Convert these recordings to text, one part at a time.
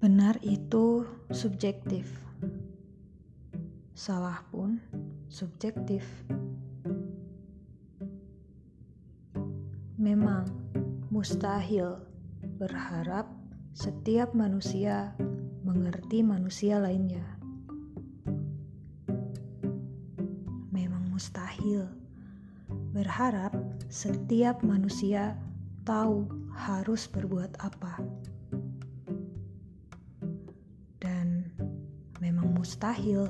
Benar itu subjektif, salah pun subjektif. Memang mustahil berharap setiap manusia mengerti manusia lainnya. Memang mustahil berharap setiap manusia tahu harus berbuat apa. Dan memang mustahil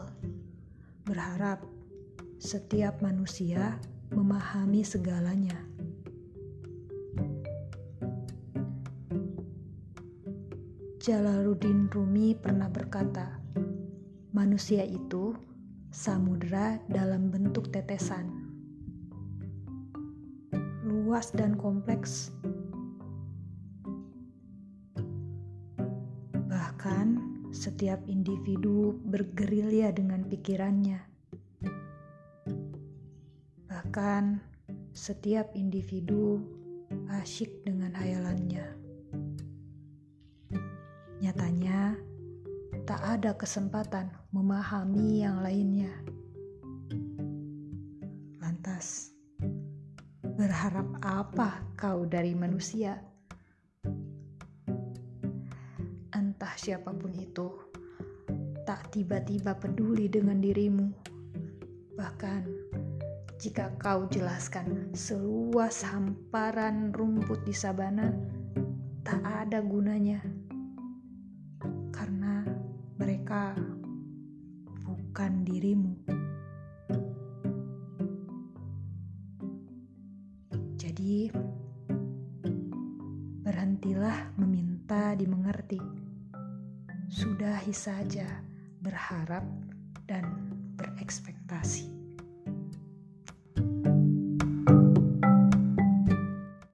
berharap setiap manusia memahami segalanya. Jalaluddin Rumi pernah berkata, "Manusia itu samudera dalam bentuk tetesan, luas dan kompleks." Bahkan setiap individu bergerilya dengan pikirannya. Bahkan setiap individu asyik dengan hayalannya. Nyatanya, tak ada kesempatan memahami yang lainnya. Lantas, berharap apa kau dari manusia? Entah siapa pun itu, tak tiba-tiba peduli dengan dirimu. Bahkan jika kau jelaskan seluas hamparan rumput di sabana, tak ada gunanya. Karena mereka bukan dirimu. Jadi, berhentilah meminta dimengerti sudahi saja berharap dan berekspektasi.